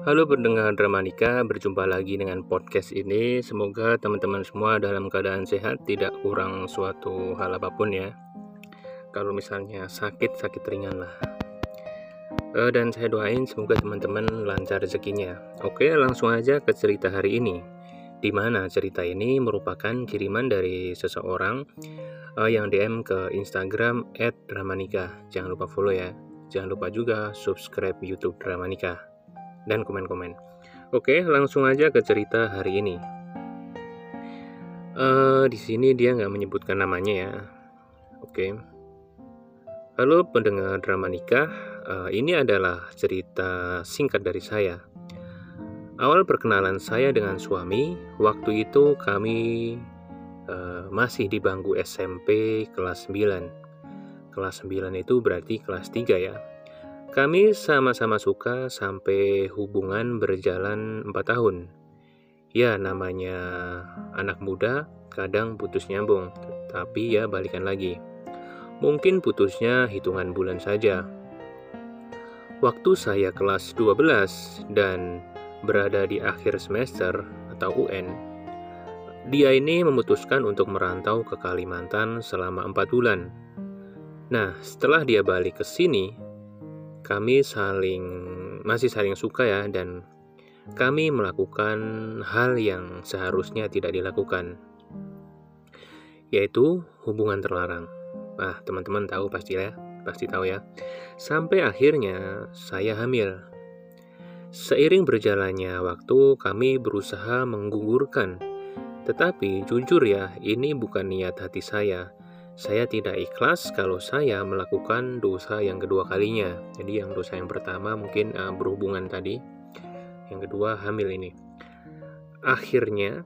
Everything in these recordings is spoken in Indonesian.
Halo pendengar Dramanika, berjumpa lagi dengan podcast ini. Semoga teman-teman semua dalam keadaan sehat, tidak kurang suatu hal apa pun ya. Kalau misalnya sakit, sakit ringan lah. Uh, dan saya doain semoga teman-teman lancar rezekinya. Oke, langsung aja ke cerita hari ini. Di mana cerita ini merupakan kiriman dari seseorang uh, yang DM ke Instagram @dramanika. Jangan lupa follow ya. Jangan lupa juga subscribe YouTube Dramanika dan komen-komen. Oke, langsung aja ke cerita hari ini. Uh, di sini dia nggak menyebutkan namanya ya. Oke. Halo pendengar Dramanika, uh, ini adalah cerita singkat dari saya. Awal perkenalan saya dengan suami, waktu itu kami uh, masih di bangku SMP kelas 9 kelas 9 itu berarti kelas 3 ya. Kami sama-sama suka sampai hubungan berjalan 4 tahun. Ya namanya anak muda kadang putus nyambung, tapi ya balikan lagi. Mungkin putusnya hitungan bulan saja. Waktu saya kelas 12 dan berada di akhir semester atau UN, dia ini memutuskan untuk merantau ke Kalimantan selama 4 bulan Nah, setelah dia balik ke sini, kami saling masih saling suka ya dan kami melakukan hal yang seharusnya tidak dilakukan yaitu hubungan terlarang. Ah, teman-teman tahu pasti ya, pasti tahu ya. Sampai akhirnya saya hamil. Seiring berjalannya waktu, kami berusaha menggugurkan. Tetapi jujur ya, ini bukan niat hati saya saya tidak ikhlas kalau saya melakukan dosa yang kedua kalinya. Jadi yang dosa yang pertama mungkin uh, berhubungan tadi, yang kedua hamil ini. Akhirnya,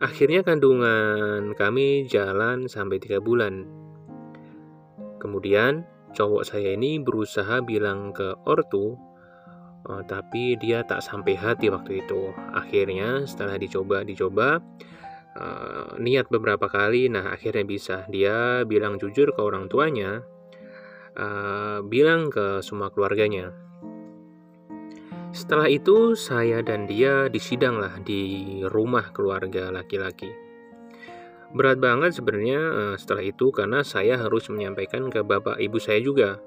akhirnya kandungan kami jalan sampai tiga bulan. Kemudian cowok saya ini berusaha bilang ke ortu, uh, tapi dia tak sampai hati waktu itu. Akhirnya setelah dicoba dicoba uh, niat beberapa kali, nah akhirnya bisa. Dia bilang jujur ke orang tuanya, uh, bilang ke semua keluarganya. Setelah itu saya dan dia disidang lah di rumah keluarga laki-laki. Berat banget sebenarnya uh, setelah itu karena saya harus menyampaikan ke bapak ibu saya juga.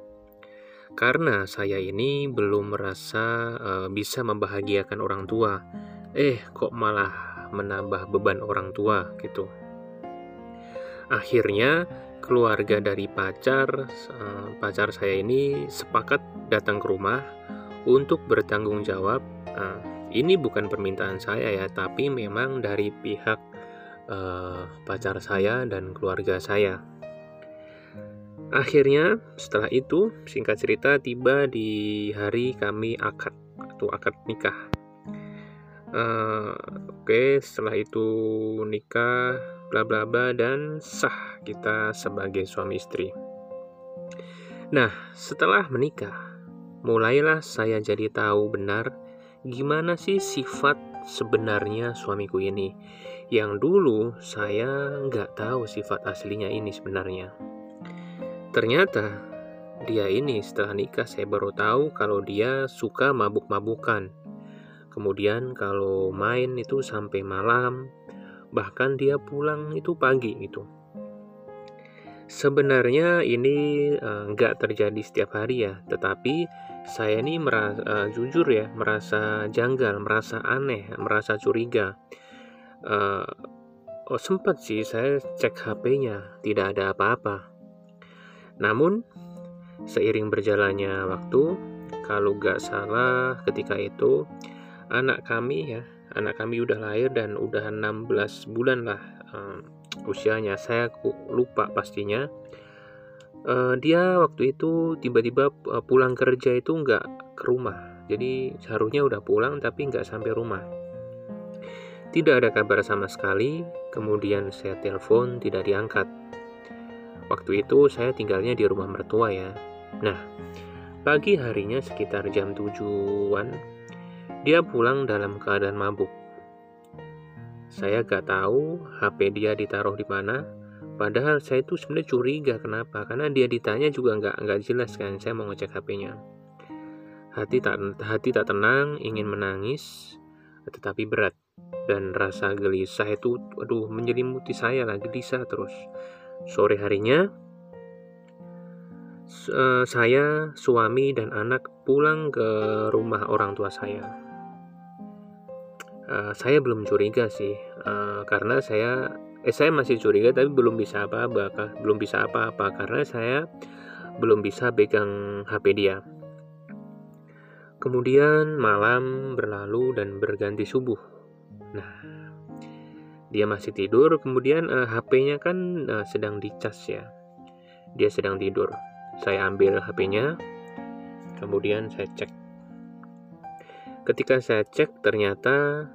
Karena saya ini belum merasa uh, bisa membahagiakan orang tua. Eh, kok malah menambah beban orang tua gitu. Akhirnya keluarga dari pacar eh, pacar saya ini sepakat datang ke rumah untuk bertanggung jawab. Nah, ini bukan permintaan saya ya, tapi memang dari pihak uh, pacar saya dan keluarga saya. Akhirnya setelah itu singkat cerita tiba di hari kami akad atau akad nikah. Uh, Oke, setelah itu nikah, bla bla bla dan sah kita sebagai suami istri. Nah, setelah menikah, mulailah saya jadi tahu benar gimana sih sifat sebenarnya suamiku ini. Yang dulu saya nggak tahu sifat aslinya ini sebenarnya. Ternyata dia ini setelah nikah saya baru tahu kalau dia suka mabuk-mabukan Kemudian kalau main itu sampai malam, bahkan dia pulang itu pagi gitu. Sebenarnya ini uh, nggak terjadi setiap hari ya, tetapi saya ini merasa uh, jujur ya merasa janggal, merasa aneh, merasa curiga. Uh, oh sempat sih saya cek HP-nya, tidak ada apa-apa. Namun seiring berjalannya waktu, kalau nggak salah ketika itu anak kami ya. Anak kami udah lahir dan udah 16 bulan lah um, usianya. Saya lupa pastinya. Uh, dia waktu itu tiba-tiba uh, pulang kerja itu nggak ke rumah. Jadi seharusnya udah pulang tapi nggak sampai rumah. Tidak ada kabar sama sekali. Kemudian saya telepon tidak diangkat. Waktu itu saya tinggalnya di rumah mertua ya. Nah pagi harinya sekitar jam tujuan dia pulang dalam keadaan mabuk. Saya gak tahu HP dia ditaruh di mana. Padahal saya itu sebenarnya curiga kenapa? Karena dia ditanya juga nggak nggak jelas kan. Saya mau ngecek HP-nya. Hati tak hati tak tenang, ingin menangis, tetapi berat dan rasa gelisah itu aduh menyelimuti saya lah gelisah terus. Sore harinya uh, saya, suami dan anak pulang ke rumah orang tua saya. Uh, saya belum curiga sih, uh, karena saya eh saya masih curiga tapi belum bisa apa-apa, belum bisa apa-apa karena saya belum bisa pegang HP dia. Kemudian malam berlalu dan berganti subuh. Nah, dia masih tidur, kemudian uh, HP-nya kan uh, sedang dicas ya. Dia sedang tidur. Saya ambil HP-nya, kemudian saya cek. Ketika saya cek, ternyata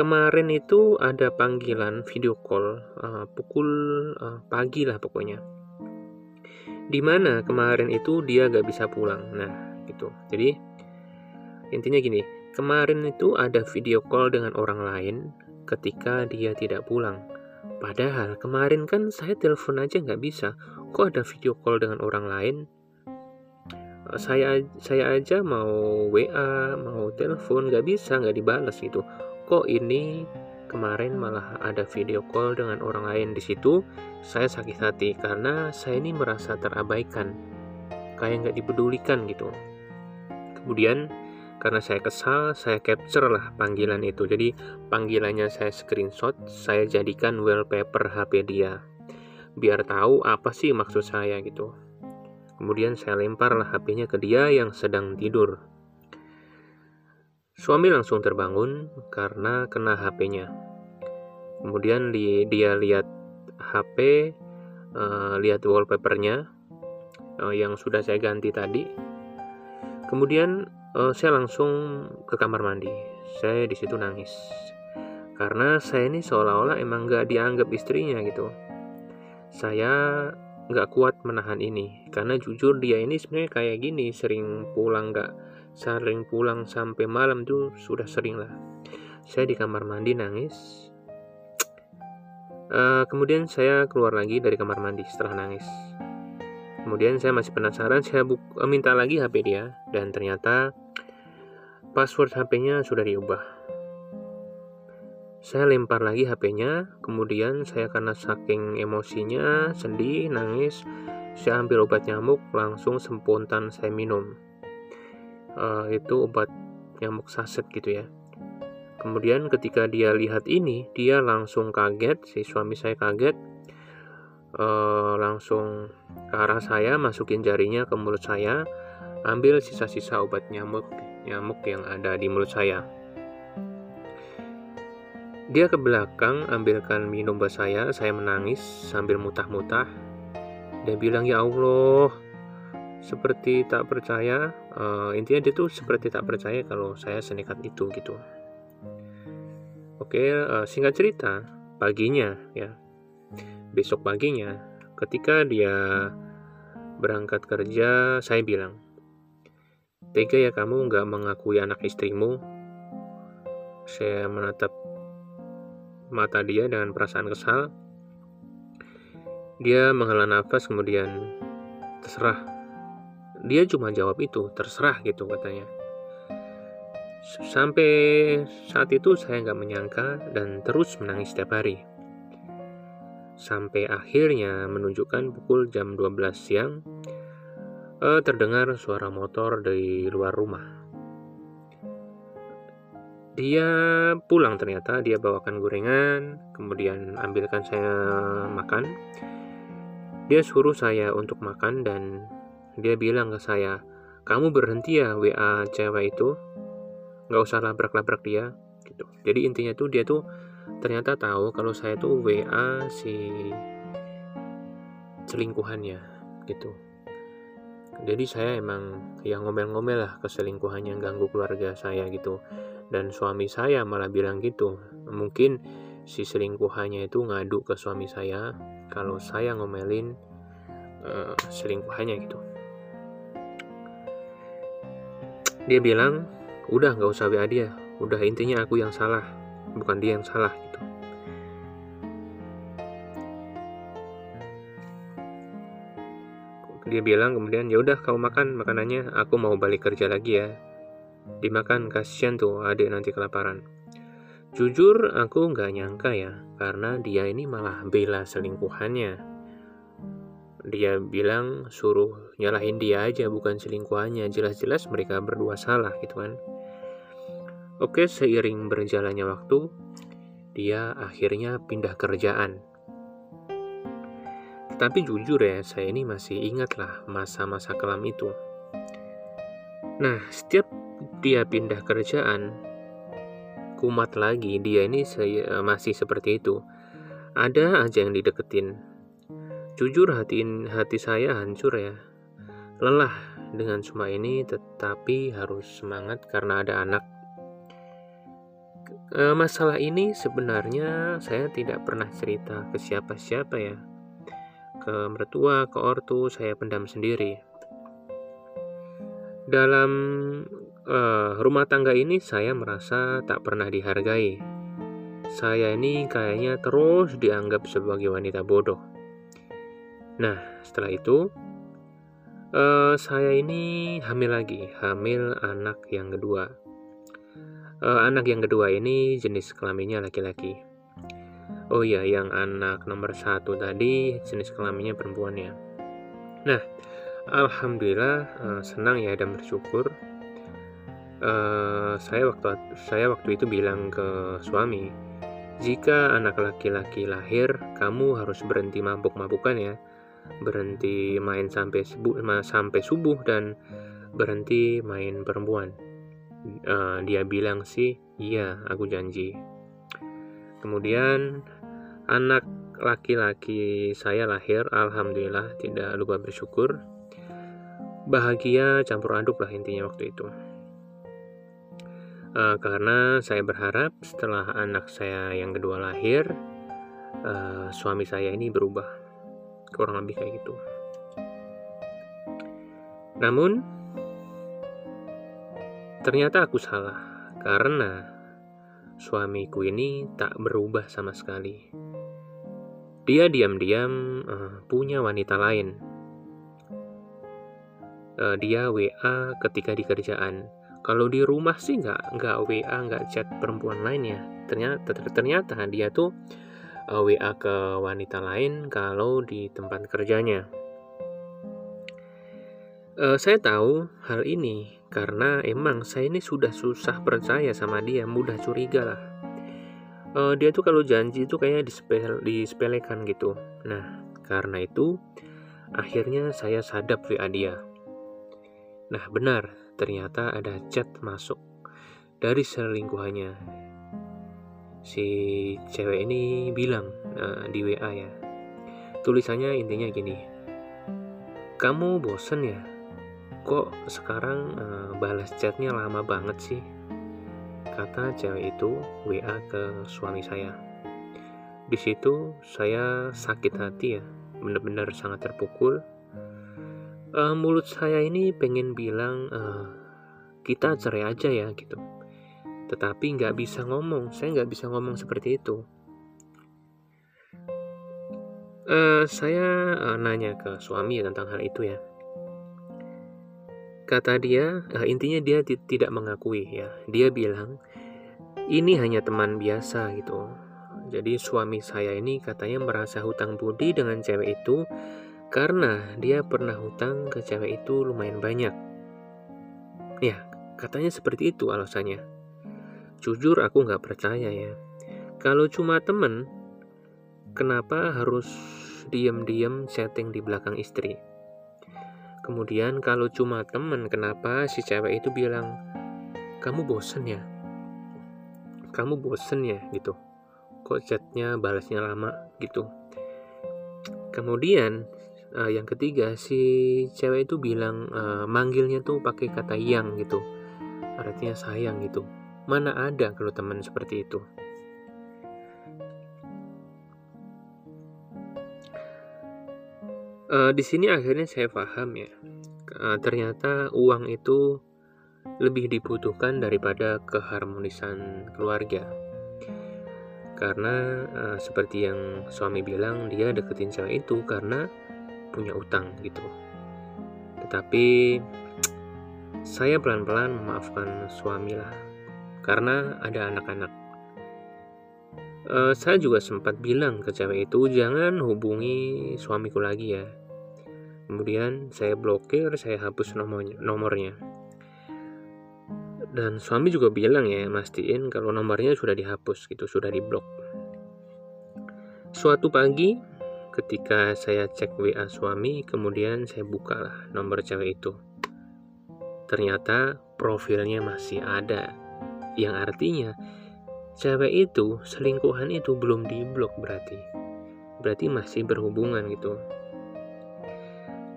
kemarin itu ada panggilan video call uh, pukul uh, pagi lah pokoknya. Di mana kemarin itu dia gak bisa pulang. Nah gitu. Jadi intinya gini kemarin itu ada video call dengan orang lain ketika dia tidak pulang. Padahal kemarin kan saya telepon aja nggak bisa. Kok ada video call dengan orang lain? Eh, saya saya aja mau WA mau telepon nggak bisa nggak dibalas gitu kok ini kemarin malah ada video call dengan orang lain di situ saya sakit hati karena saya ini merasa terabaikan. Kayak nggak dipedulikan gitu. Kemudian karena saya kesal saya capture lah panggilan itu. Jadi panggilannya saya screenshot saya jadikan wallpaper HP dia. Biar tahu apa sih maksud saya gitu. Kemudian saya lempar lah HP-nya ke dia yang sedang tidur Suami langsung terbangun karena kena HP-nya. Kemudian di, dia lihat HP, uh, eh, lihat wallpapernya uh, yang sudah saya ganti tadi. Kemudian uh, saya langsung ke kamar mandi. Saya di situ nangis karena saya ini seolah-olah emang gak dianggap istrinya gitu. Saya nggak kuat menahan ini karena jujur dia ini sebenarnya kayak gini sering pulang nggak sering pulang sampai malam tuh sudah sering lah. Saya di kamar mandi nangis. Uh, kemudian saya keluar lagi dari kamar mandi setelah nangis. Kemudian saya masih penasaran saya buk uh, minta lagi HP dia. Dan ternyata password HP-nya sudah diubah. Saya lempar lagi HP-nya kemudian saya karena saking emosinya sedih nangis saya ambil obat nyamuk langsung spontan saya minum uh, itu obat nyamuk saset gitu ya. Kemudian ketika dia lihat ini, dia langsung kaget, si suami saya kaget, uh, langsung ke arah saya, masukin jarinya ke mulut saya, ambil sisa-sisa obat nyamuk nyamuk yang ada di mulut saya. Dia ke belakang, ambilkan minum buat saya, saya menangis sambil mutah-mutah. Dia bilang, ya Allah, seperti tak percaya uh, intinya dia tuh seperti tak percaya kalau saya senekat itu gitu. Oke uh, singkat cerita paginya ya. Besok paginya ketika dia berangkat kerja saya bilang tega ya kamu nggak mengakui anak istrimu? Saya menatap mata dia dengan perasaan kesal. Dia menghela nafas kemudian terserah dia cuma jawab itu terserah gitu katanya. Sampai saat itu saya nggak menyangka dan terus menangis setiap hari. Sampai akhirnya menunjukkan pukul jam 12 siang eh, terdengar suara motor dari luar rumah. Dia pulang ternyata dia bawakan gorengan kemudian ambilkan saya makan. Dia suruh saya untuk makan dan dia bilang ke saya, kamu berhenti ya WA cewek itu, nggak usah labrak-labrak dia, gitu. Jadi intinya tuh dia tuh ternyata tahu kalau saya tuh WA si selingkuhannya, gitu. Jadi saya emang yang ngomel-ngomel lah keselingkuhannya ganggu keluarga saya gitu. Dan suami saya malah bilang gitu, mungkin si selingkuhannya itu ngadu ke suami saya kalau saya ngomelin uh, selingkuhannya gitu. Dia bilang udah nggak usah WA dia. Udah intinya aku yang salah bukan dia yang salah gitu. Dia bilang kemudian ya udah kamu makan makanannya aku mau balik kerja lagi ya. Dimakan kasihan tuh adik nanti kelaparan. Jujur aku nggak nyangka ya karena dia ini malah bela selingkuhannya dia bilang suruh nyalahin dia aja bukan selingkuhannya jelas-jelas mereka berdua salah gitu kan oke seiring berjalannya waktu dia akhirnya pindah kerjaan tapi jujur ya, saya ini masih ingat lah masa-masa kelam itu. Nah, setiap dia pindah kerjaan, kumat lagi, dia ini masih seperti itu. Ada aja yang dideketin. Jujur hati, hati saya hancur ya. Lelah dengan semua ini, tetapi harus semangat karena ada anak. E, masalah ini sebenarnya saya tidak pernah cerita ke siapa-siapa ya ke mertua, ke ortu, saya pendam sendiri. Dalam uh, rumah tangga ini saya merasa tak pernah dihargai. Saya ini kayaknya terus dianggap sebagai wanita bodoh. Nah, setelah itu uh, saya ini hamil lagi, hamil anak yang kedua. Uh, anak yang kedua ini jenis kelaminnya laki-laki. Oh iya, yang anak nomor satu tadi jenis kelaminnya perempuan ya. Nah, alhamdulillah uh, senang ya dan bersyukur. Uh, saya waktu saya waktu itu bilang ke suami, jika anak laki-laki lahir, kamu harus berhenti mabuk-mabukan ya, berhenti main sampai subuh, sampai subuh dan berhenti main perempuan. Uh, dia bilang sih, iya, aku janji. Kemudian anak laki-laki saya lahir, alhamdulillah tidak lupa bersyukur. Bahagia campur aduk lah intinya waktu itu. Uh, karena saya berharap setelah anak saya yang kedua lahir, uh, suami saya ini berubah, kurang lebih kayak gitu. Namun, ternyata aku salah karena suamiku ini tak berubah sama sekali. Dia diam-diam uh, punya wanita lain. Uh, dia WA ketika di kerjaan. Kalau di rumah sih nggak nggak WA nggak chat perempuan lainnya. Ternyata ternyata dia tuh WA ke wanita lain kalau di tempat kerjanya. Uh, saya tahu hal ini karena emang saya ini sudah susah percaya sama dia, mudah curiga lah uh, dia tuh kalau janji itu kayaknya dispel, disepelekan gitu. Nah, karena itu akhirnya saya sadap WA dia. Nah, benar, ternyata ada chat masuk dari selingkuhannya. Si cewek ini bilang uh, di WA ya. Tulisannya intinya gini. Kamu bosen ya? Kok sekarang uh, balas chatnya lama banget sih? kata cewek itu WA ke suami saya. Di situ saya sakit hati ya, benar-benar sangat terpukul. Uh, mulut saya ini pengen bilang uh, kita cerai aja ya gitu. Tetapi nggak bisa ngomong, saya nggak bisa ngomong seperti itu. Uh, saya uh, nanya ke suami ya tentang hal itu ya kata dia uh, intinya dia tidak mengakui ya dia bilang ini hanya teman biasa gitu. Jadi suami saya ini katanya merasa hutang budi dengan cewek itu karena dia pernah hutang ke cewek itu lumayan banyak. Ya, katanya seperti itu alasannya. Jujur aku nggak percaya ya. Kalau cuma temen, kenapa harus diam-diam setting di belakang istri? Kemudian kalau cuma temen, kenapa si cewek itu bilang, kamu bosen ya? kamu bosen ya gitu kok chatnya balasnya lama gitu kemudian uh, yang ketiga si cewek itu bilang uh, manggilnya tuh pakai kata yang gitu artinya sayang gitu mana ada kalau teman seperti itu uh, di sini akhirnya saya paham ya uh, ternyata uang itu lebih dibutuhkan daripada keharmonisan keluarga. Karena uh, seperti yang suami bilang, dia deketin cewek itu karena punya utang gitu. Tetapi saya pelan-pelan memaafkan suami lah, karena ada anak-anak. Uh, saya juga sempat bilang ke cewek itu jangan hubungi suamiku lagi ya. Kemudian saya blokir, saya hapus nomornya. nomornya. Dan suami juga bilang ya, mastiin kalau nomornya sudah dihapus gitu, sudah diblok. Suatu pagi ketika saya cek WA suami, kemudian saya bukalah nomor cewek itu. Ternyata profilnya masih ada. Yang artinya cewek itu, selingkuhan itu belum diblok berarti. Berarti masih berhubungan gitu.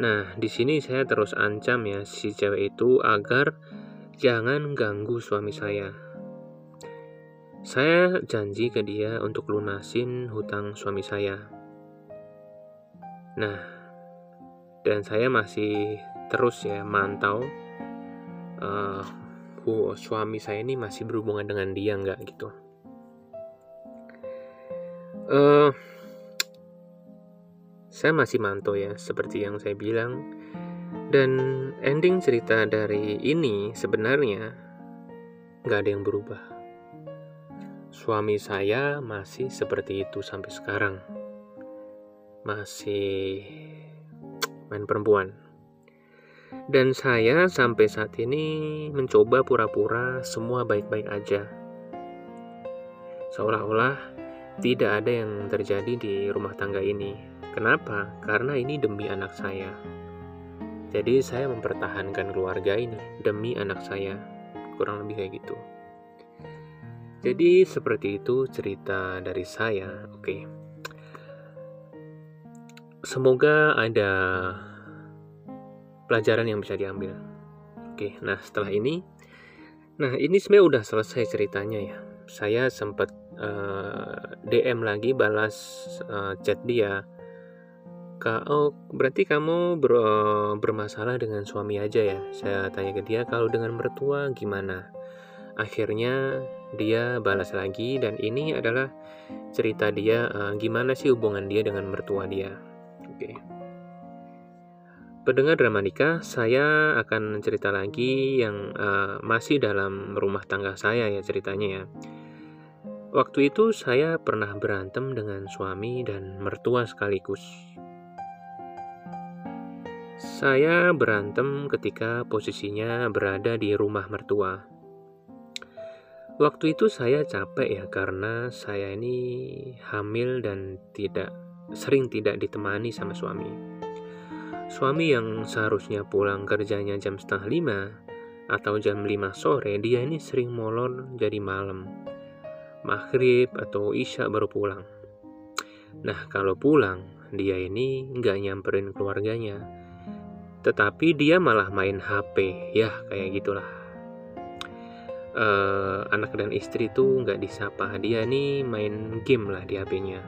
Nah, di sini saya terus ancam ya si cewek itu agar jangan ganggu suami saya. Saya janji ke dia untuk lunasin hutang suami saya. Nah, dan saya masih terus ya mantau uh, suami saya ini masih berhubungan dengan dia nggak gitu. Uh, saya masih mantau ya, seperti yang saya bilang. Dan ending cerita dari ini sebenarnya nggak ada yang berubah suami saya masih seperti itu sampai sekarang. Masih main perempuan. Dan saya sampai saat ini mencoba pura-pura semua baik-baik aja. Seolah-olah tidak ada yang terjadi di rumah tangga ini. Kenapa? Karena ini demi anak saya. Jadi saya mempertahankan keluarga ini demi anak saya. Kurang lebih kayak gitu. Jadi seperti itu cerita dari saya. Oke. Semoga ada pelajaran yang bisa diambil. Oke, nah setelah ini Nah, ini sebenarnya udah selesai ceritanya ya. Saya sempat uh, eh, DM lagi balas uh, chat dia. Kak, oh berarti kamu ber, bermasalah dengan suami aja ya? Saya tanya ke dia, kalau dengan mertua gimana? Akhirnya dia balas lagi dan ini adalah cerita dia uh, gimana sih hubungan dia dengan mertua dia. Oke. Okay. Pendengar drama nikah, saya akan cerita lagi yang uh, masih dalam rumah tangga saya ya ceritanya ya. Waktu itu saya pernah berantem dengan suami dan mertua sekaligus. Saya berantem ketika posisinya berada di rumah mertua. Waktu itu saya capek ya karena saya ini hamil dan tidak sering tidak ditemani sama suami. Suami yang seharusnya pulang kerjanya jam setengah lima atau jam lima sore, dia ini sering molor jadi malam. Maghrib atau isya baru pulang. Nah kalau pulang, dia ini nggak nyamperin keluarganya. Tetapi dia malah main HP, ya kayak gitulah uh, anak dan istri tuh nggak disapa dia nih main game lah di HP-nya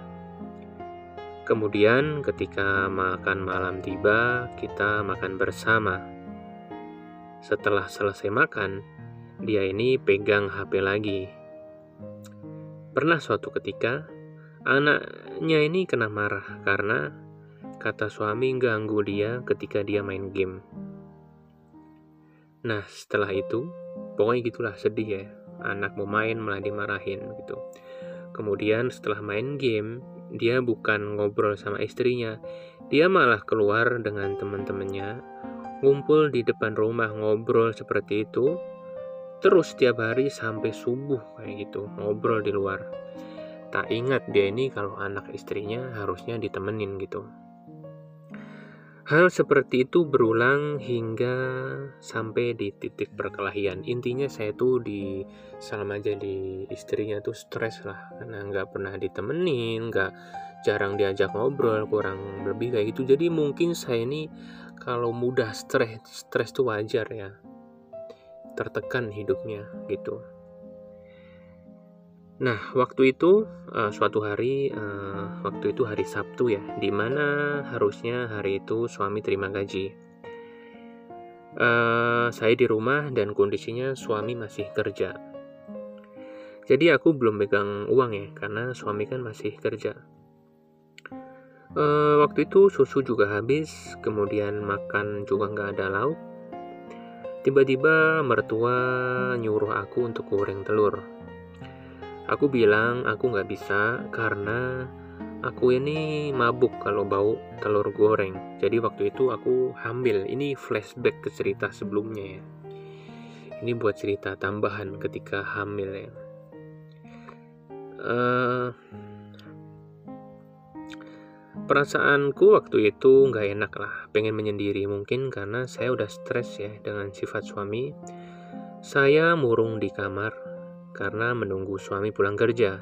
kemudian ketika makan malam tiba kita makan bersama. Setelah selesai makan dia ini pegang HP lagi. Pernah suatu ketika anaknya ini kena marah karena kata suami ganggu dia ketika dia main game. Nah setelah itu pokoknya gitulah sedih ya. Anak mau main malah dimarahin gitu. Kemudian setelah main game dia bukan ngobrol sama istrinya. Dia malah keluar dengan teman-temannya ngumpul di depan rumah ngobrol seperti itu. Terus setiap hari sampai subuh kayak gitu ngobrol di luar. Tak ingat dia ini kalau anak istrinya harusnya ditemenin gitu Hal seperti itu berulang hingga sampai di titik perkelahian. Intinya saya tuh di selama jadi istrinya tuh stres lah karena nggak pernah ditemenin, nggak jarang diajak ngobrol, kurang lebih kayak gitu. Jadi mungkin saya ini kalau mudah stres, stres tuh wajar ya, tertekan hidupnya gitu. Nah, waktu itu uh, suatu hari, uh, waktu itu hari Sabtu ya, di mana harusnya hari itu suami terima gaji. Uh, saya di rumah dan kondisinya suami masih kerja. Jadi aku belum pegang uang ya, karena suami kan masih kerja. Uh, waktu itu susu juga habis, kemudian makan juga nggak ada lauk. Tiba-tiba mertua nyuruh aku untuk goreng telur. Aku bilang aku nggak bisa karena aku ini mabuk kalau bau telur goreng. Jadi waktu itu aku hamil. Ini flashback ke cerita sebelumnya ya. Ini buat cerita tambahan ketika hamil ya. Uh, Perasaanku waktu itu nggak enak lah, pengen menyendiri mungkin karena saya udah stres ya dengan sifat suami. Saya murung di kamar karena menunggu suami pulang kerja.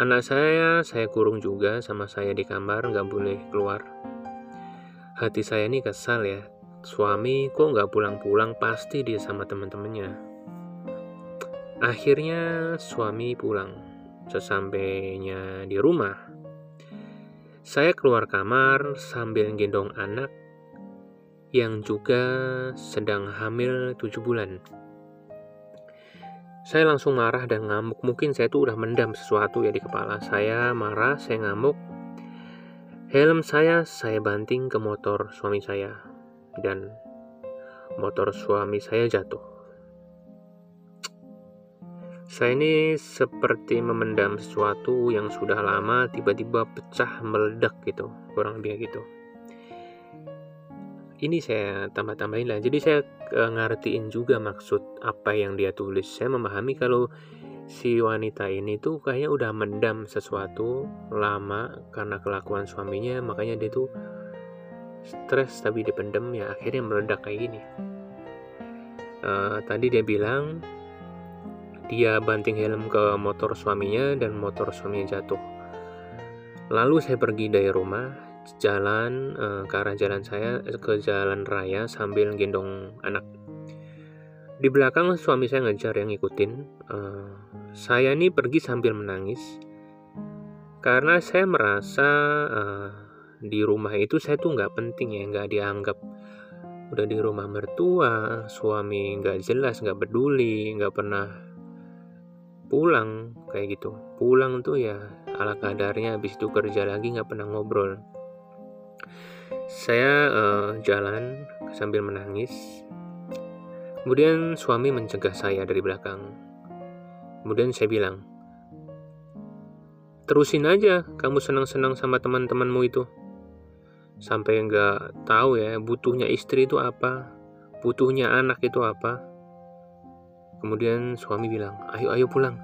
Anak saya, saya kurung juga sama saya di kamar, nggak boleh keluar. Hati saya ini kesal ya, suami kok nggak pulang-pulang pasti dia sama teman-temannya. Akhirnya suami pulang. Sesampainya di rumah, saya keluar kamar sambil gendong anak yang juga sedang hamil 7 bulan. Saya langsung marah dan ngamuk. Mungkin saya tuh udah mendam sesuatu ya di kepala. Saya marah, saya ngamuk. Helm saya saya banting ke motor suami saya dan motor suami saya jatuh. Saya ini seperti memendam sesuatu yang sudah lama tiba-tiba pecah meledak gitu, kurang lebih gitu. Ini saya tambah-tambahin lah. Jadi saya uh, ngertiin juga maksud apa yang dia tulis. Saya memahami kalau si wanita ini tuh kayaknya udah mendam sesuatu lama karena kelakuan suaminya, makanya dia tuh stres tapi dipendem ya akhirnya meledak kayak gini. Uh, tadi dia bilang dia banting helm ke motor suaminya dan motor suaminya jatuh. Lalu saya pergi dari rumah, jalan uh, ke arah jalan saya eh, ke jalan raya sambil gendong anak. Di belakang suami saya ngejar yang ngikutin. Uh, saya ini pergi sambil menangis karena saya merasa uh, di rumah itu saya tuh nggak penting ya, nggak dianggap udah di rumah mertua, suami nggak jelas, nggak peduli, nggak pernah pulang kayak gitu pulang tuh ya ala kadarnya habis itu kerja lagi nggak pernah ngobrol saya uh, jalan sambil menangis. Kemudian suami mencegah saya dari belakang. Kemudian saya bilang terusin aja kamu senang-senang sama teman-temanmu itu. Sampai nggak tahu ya butuhnya istri itu apa butuhnya anak itu apa. Kemudian suami bilang, ayo ayo pulang.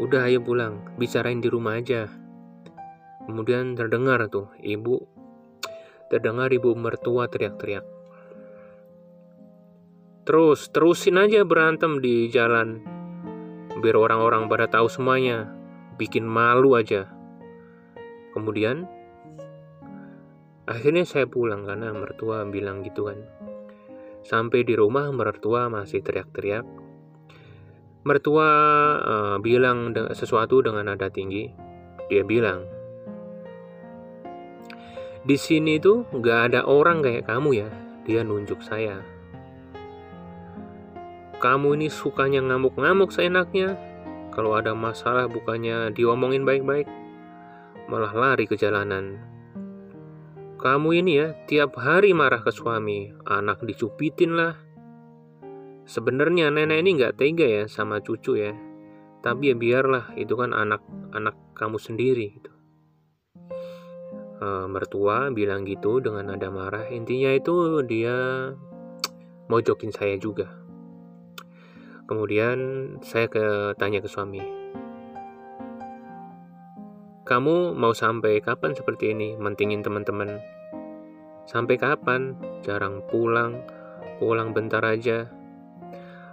Udah ayo pulang, bicarain di rumah aja. Kemudian terdengar tuh, ibu terdengar ibu mertua teriak-teriak. Terus, terusin aja berantem di jalan. Biar orang-orang pada tahu semuanya. Bikin malu aja. Kemudian, akhirnya saya pulang karena mertua bilang gitu kan. Sampai di rumah mertua masih teriak-teriak Mertua uh, bilang sesuatu dengan nada tinggi. Dia bilang, di sini tuh nggak ada orang kayak kamu ya. Dia nunjuk saya. Kamu ini sukanya ngamuk-ngamuk seenaknya. Kalau ada masalah bukannya diomongin baik-baik, malah lari ke jalanan. Kamu ini ya tiap hari marah ke suami, anak dicupitin lah, Sebenarnya nenek ini nggak tega ya sama cucu ya. Tapi ya biarlah, itu kan anak-anak kamu sendiri gitu. E, mertua bilang gitu dengan nada marah. Intinya itu dia mojokin saya juga. Kemudian saya ke tanya ke suami. Kamu mau sampai kapan seperti ini mentingin teman-teman? Sampai kapan? Jarang pulang, pulang bentar aja,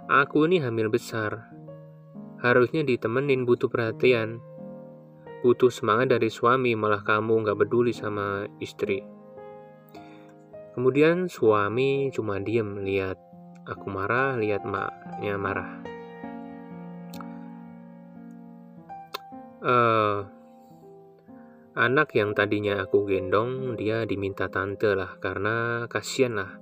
Aku ini hamil besar. Harusnya ditemenin butuh perhatian. Butuh semangat dari suami, malah kamu nggak peduli sama istri. Kemudian suami cuma diem lihat aku marah, lihat maknya marah. Uh, anak yang tadinya aku gendong, dia diminta tante lah karena kasihan lah.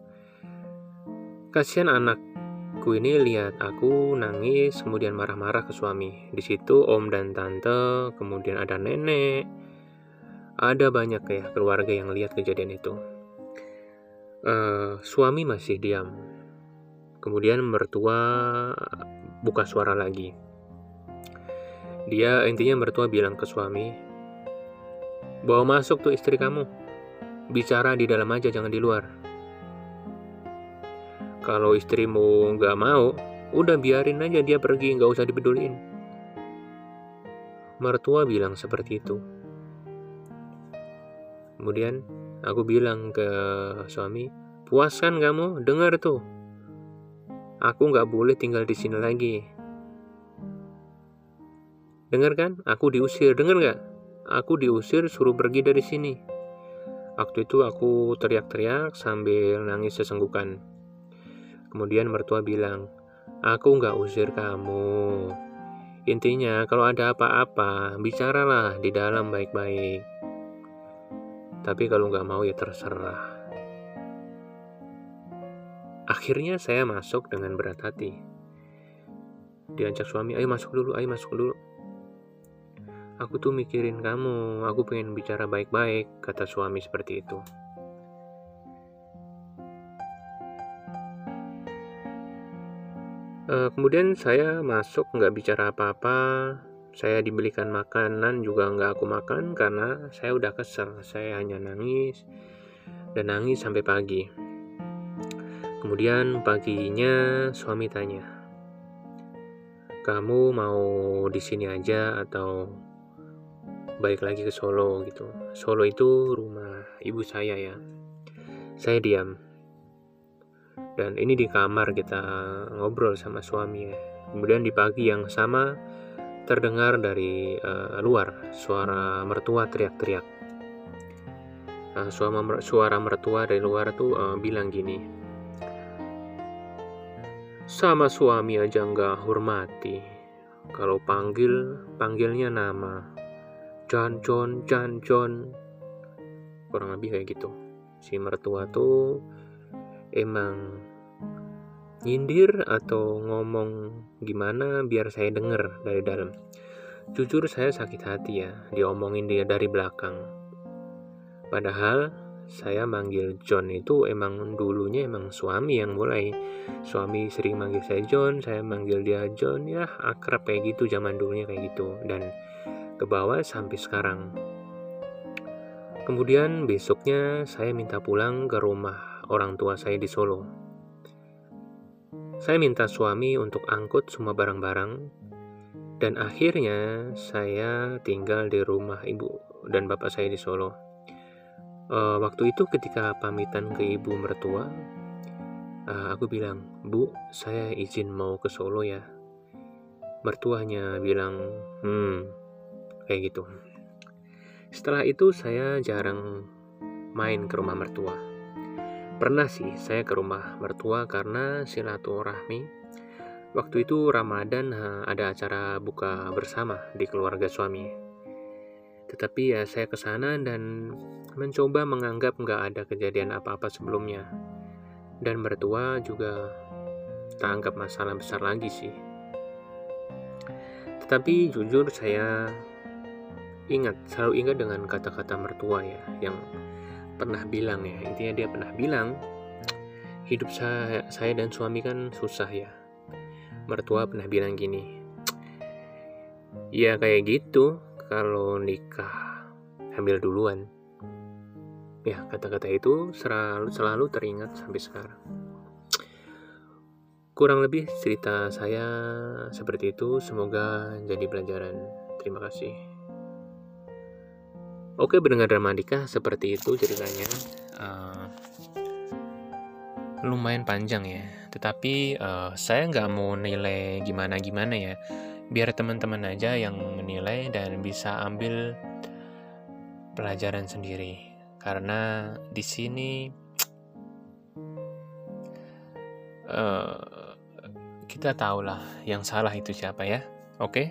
Kasihan anak Ibu ini lihat aku nangis, kemudian marah-marah ke suami. Di situ om dan tante, kemudian ada nenek, ada banyak ya keluarga yang lihat kejadian itu. Uh, suami masih diam. Kemudian mertua buka suara lagi. Dia intinya mertua bilang ke suami, bawa masuk tuh istri kamu. Bicara di dalam aja, jangan di luar. Kalau istrimu nggak mau, udah biarin aja dia pergi, nggak usah dipeduliin. Mertua bilang seperti itu. Kemudian aku bilang ke suami, puas kan kamu? Dengar tuh, Aku nggak boleh tinggal di sini lagi. Dengar kan? Aku diusir. Dengar nggak? Aku diusir suruh pergi dari sini. Waktu itu aku teriak-teriak sambil nangis sesenggukan. Kemudian mertua bilang, aku nggak usir kamu. Intinya kalau ada apa-apa, bicaralah di dalam baik-baik. Tapi kalau nggak mau ya terserah. Akhirnya saya masuk dengan berat hati. Diajak suami, ayo masuk dulu, ayo masuk dulu. Aku tuh mikirin kamu, aku pengen bicara baik-baik, kata suami seperti itu. Uh, kemudian saya masuk nggak bicara apa-apa, saya dibelikan makanan juga nggak aku makan karena saya udah kesel, saya hanya nangis dan nangis sampai pagi. Kemudian paginya suami tanya, "Kamu mau di sini aja atau balik lagi ke Solo gitu?" Solo itu rumah ibu saya ya. Saya diam. Dan ini di kamar kita ngobrol sama suami ya. Kemudian di pagi yang sama terdengar dari uh, luar suara mertua teriak-teriak. Uh, suara, mertua dari luar tuh uh, bilang gini, sama suami aja nggak hormati. Kalau panggil, panggilnya nama. John, John, John. Kurang lebih kayak gitu. Si mertua tuh emang nyindir atau ngomong gimana biar saya denger dari dalam. Jujur saya sakit hati ya, diomongin dia dari belakang. Padahal saya manggil John itu emang dulunya emang suami yang mulai suami sering manggil saya John saya manggil dia John ya akrab kayak gitu zaman dulunya kayak gitu dan ke bawah sampai sekarang kemudian besoknya saya minta pulang ke rumah orang tua saya di Solo. Saya minta suami untuk angkut semua barang-barang dan akhirnya saya tinggal di rumah ibu dan bapak saya di Solo. Uh, waktu itu ketika pamitan ke ibu mertua uh, aku bilang bu saya izin mau ke Solo ya. Mertuanya bilang hmm kayak gitu. Setelah itu saya jarang main ke rumah mertua pernah sih saya ke rumah mertua karena silaturahmi waktu itu Ramadan ada acara buka bersama di keluarga suami tetapi ya saya ke sana dan mencoba menganggap nggak ada kejadian apa-apa sebelumnya. Dan mertua juga tak anggap masalah besar lagi sih. Tetapi jujur saya ingat, selalu ingat dengan kata-kata mertua ya, yang pernah bilang ya, intinya dia pernah bilang, hidup saya, saya dan suami kan susah ya. Mertua pernah bilang gini, ya kayak gitu, kalau nikah hamil duluan. Ya, kata-kata itu selalu, selalu teringat sampai sekarang. Kurang lebih cerita saya seperti itu, semoga jadi pelajaran. Terima kasih. Oke, mendengar dramatika seperti itu ceritanya. Uh, lumayan panjang ya, tetapi uh, saya nggak mau nilai gimana-gimana ya biar teman-teman aja yang menilai dan bisa ambil pelajaran sendiri karena di sini uh, kita tahulah yang salah itu siapa ya oke okay?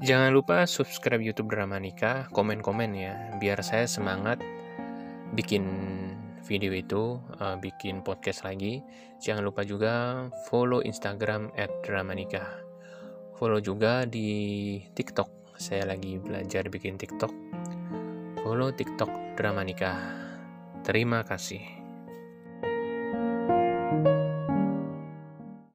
Jangan lupa subscribe YouTube Drama Nikah komen-komen ya biar saya semangat bikin video itu uh, bikin podcast lagi jangan lupa juga follow Instagram @dramanikah follow juga di TikTok. Saya lagi belajar bikin TikTok. Follow TikTok Drama Nikah. Terima kasih.